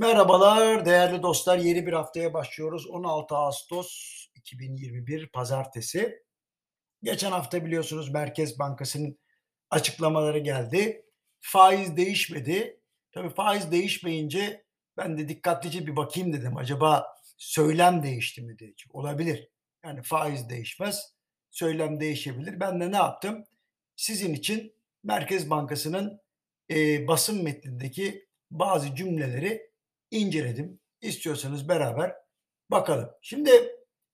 Merhabalar değerli dostlar. Yeni bir haftaya başlıyoruz. 16 Ağustos 2021 Pazartesi. Geçen hafta biliyorsunuz Merkez Bankası'nın açıklamaları geldi. Faiz değişmedi. Tabii faiz değişmeyince ben de dikkatlice bir bakayım dedim. Acaba söylem değişti mi diye. Olabilir. Yani faiz değişmez. Söylem değişebilir. Ben de ne yaptım? Sizin için Merkez Bankası'nın e, basın metnindeki bazı cümleleri inceledim. İstiyorsanız beraber bakalım. Şimdi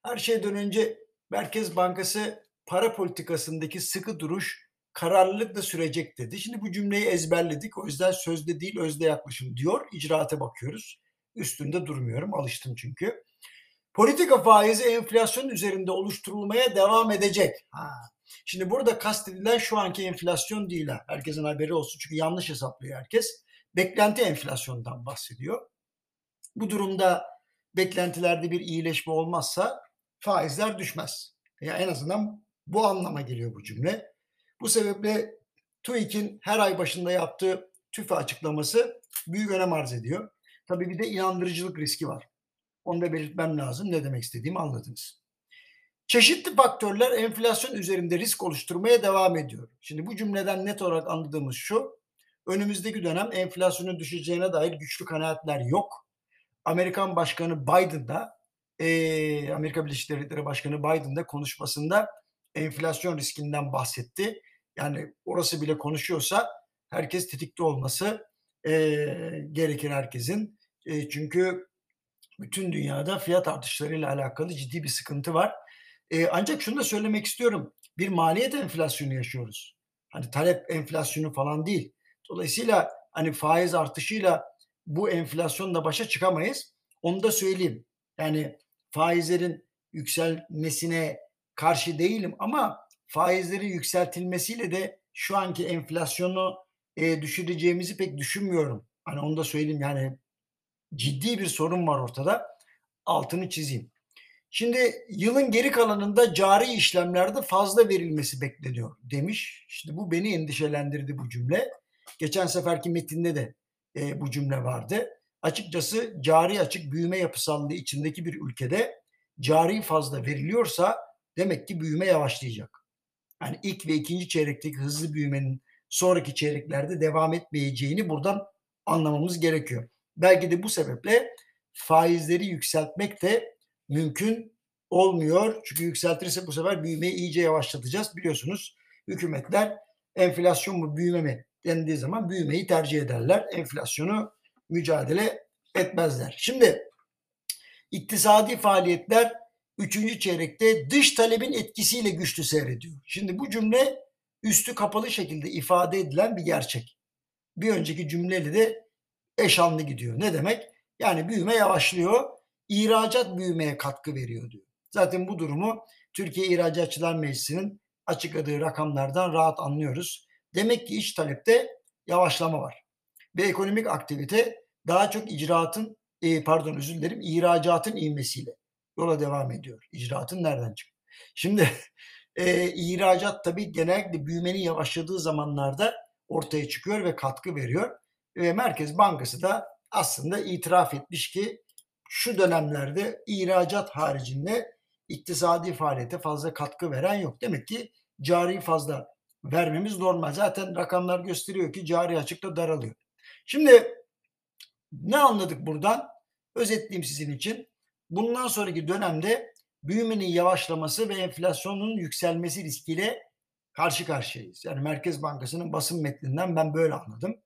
her şeyden önce Merkez Bankası para politikasındaki sıkı duruş kararlılıkla sürecek dedi. Şimdi bu cümleyi ezberledik. O yüzden sözde değil özde yaklaşım diyor. İcraate bakıyoruz. Üstünde durmuyorum. Alıştım çünkü. Politika faizi enflasyon üzerinde oluşturulmaya devam edecek. Ha. Şimdi burada kastedilen şu anki enflasyon değil. Herkesin haberi olsun çünkü yanlış hesaplıyor herkes. Beklenti enflasyondan bahsediyor. Bu durumda beklentilerde bir iyileşme olmazsa faizler düşmez. Ya yani en azından bu anlama geliyor bu cümle. Bu sebeple TÜİK'in her ay başında yaptığı tüfe açıklaması büyük önem arz ediyor. Tabii bir de inandırıcılık riski var. Onu da belirtmem lazım. Ne demek istediğimi anladınız. Çeşitli faktörler enflasyon üzerinde risk oluşturmaya devam ediyor. Şimdi bu cümleden net olarak anladığımız şu. Önümüzdeki dönem enflasyonun düşeceğine dair güçlü kanaatler yok. Amerikan Başkanı Biden da e, Amerika Birleşik Devletleri Başkanı Biden da konuşmasında enflasyon riskinden bahsetti. Yani orası bile konuşuyorsa herkes tetikte olması e, gerekir herkesin. E, çünkü bütün dünyada fiyat artışlarıyla alakalı ciddi bir sıkıntı var. E, ancak şunu da söylemek istiyorum. Bir maliyet enflasyonu yaşıyoruz. Hani talep enflasyonu falan değil. Dolayısıyla hani faiz artışıyla bu enflasyonla başa çıkamayız. Onu da söyleyeyim. Yani faizlerin yükselmesine karşı değilim ama faizlerin yükseltilmesiyle de şu anki enflasyonu e, düşüreceğimizi pek düşünmüyorum. Hani onu da söyleyeyim yani ciddi bir sorun var ortada. Altını çizeyim. Şimdi yılın geri kalanında cari işlemlerde fazla verilmesi bekleniyor demiş. İşte bu beni endişelendirdi bu cümle. Geçen seferki metinde de e, bu cümle vardı. Açıkçası cari açık büyüme yapısallığı içindeki bir ülkede cari fazla veriliyorsa demek ki büyüme yavaşlayacak. Yani ilk ve ikinci çeyrekteki hızlı büyümenin sonraki çeyreklerde devam etmeyeceğini buradan anlamamız gerekiyor. Belki de bu sebeple faizleri yükseltmek de mümkün olmuyor. Çünkü yükseltirse bu sefer büyümeyi iyice yavaşlatacağız. Biliyorsunuz hükümetler enflasyon mu büyüme mi dendiği zaman büyümeyi tercih ederler. Enflasyonu mücadele etmezler. Şimdi iktisadi faaliyetler üçüncü çeyrekte dış talebin etkisiyle güçlü seyrediyor. Şimdi bu cümle üstü kapalı şekilde ifade edilen bir gerçek. Bir önceki cümleyle de eşanlı gidiyor. Ne demek? Yani büyüme yavaşlıyor, ihracat büyümeye katkı veriyor diyor. Zaten bu durumu Türkiye İhracatçılar Meclisi'nin açıkladığı rakamlardan rahat anlıyoruz. Demek ki iç talepte yavaşlama var. Ve ekonomik aktivite daha çok icraatın, e, pardon özür dilerim, ihracatın inmesiyle yola devam ediyor. İcraatın nereden çıktı? Şimdi e, ihracat tabii genellikle büyümenin yavaşladığı zamanlarda ortaya çıkıyor ve katkı veriyor. Ve Merkez Bankası da aslında itiraf etmiş ki şu dönemlerde ihracat haricinde iktisadi faaliyete fazla katkı veren yok. Demek ki cari fazla vermemiz normal. Zaten rakamlar gösteriyor ki cari açıkta daralıyor. Şimdi ne anladık buradan? Özetleyeyim sizin için. Bundan sonraki dönemde büyümenin yavaşlaması ve enflasyonun yükselmesi riskiyle karşı karşıyayız. Yani Merkez Bankası'nın basın metninden ben böyle anladım.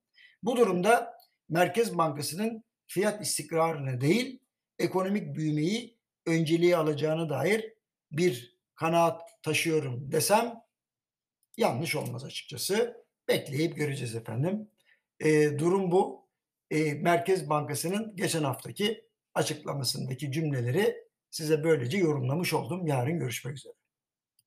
Bu durumda Merkez Bankası'nın fiyat istikrarını değil, ekonomik büyümeyi önceliğe alacağını dair bir kanaat taşıyorum desem yanlış olmaz açıkçası. Bekleyip göreceğiz efendim. E, durum bu. E, Merkez Bankası'nın geçen haftaki açıklamasındaki cümleleri size böylece yorumlamış oldum. Yarın görüşmek üzere.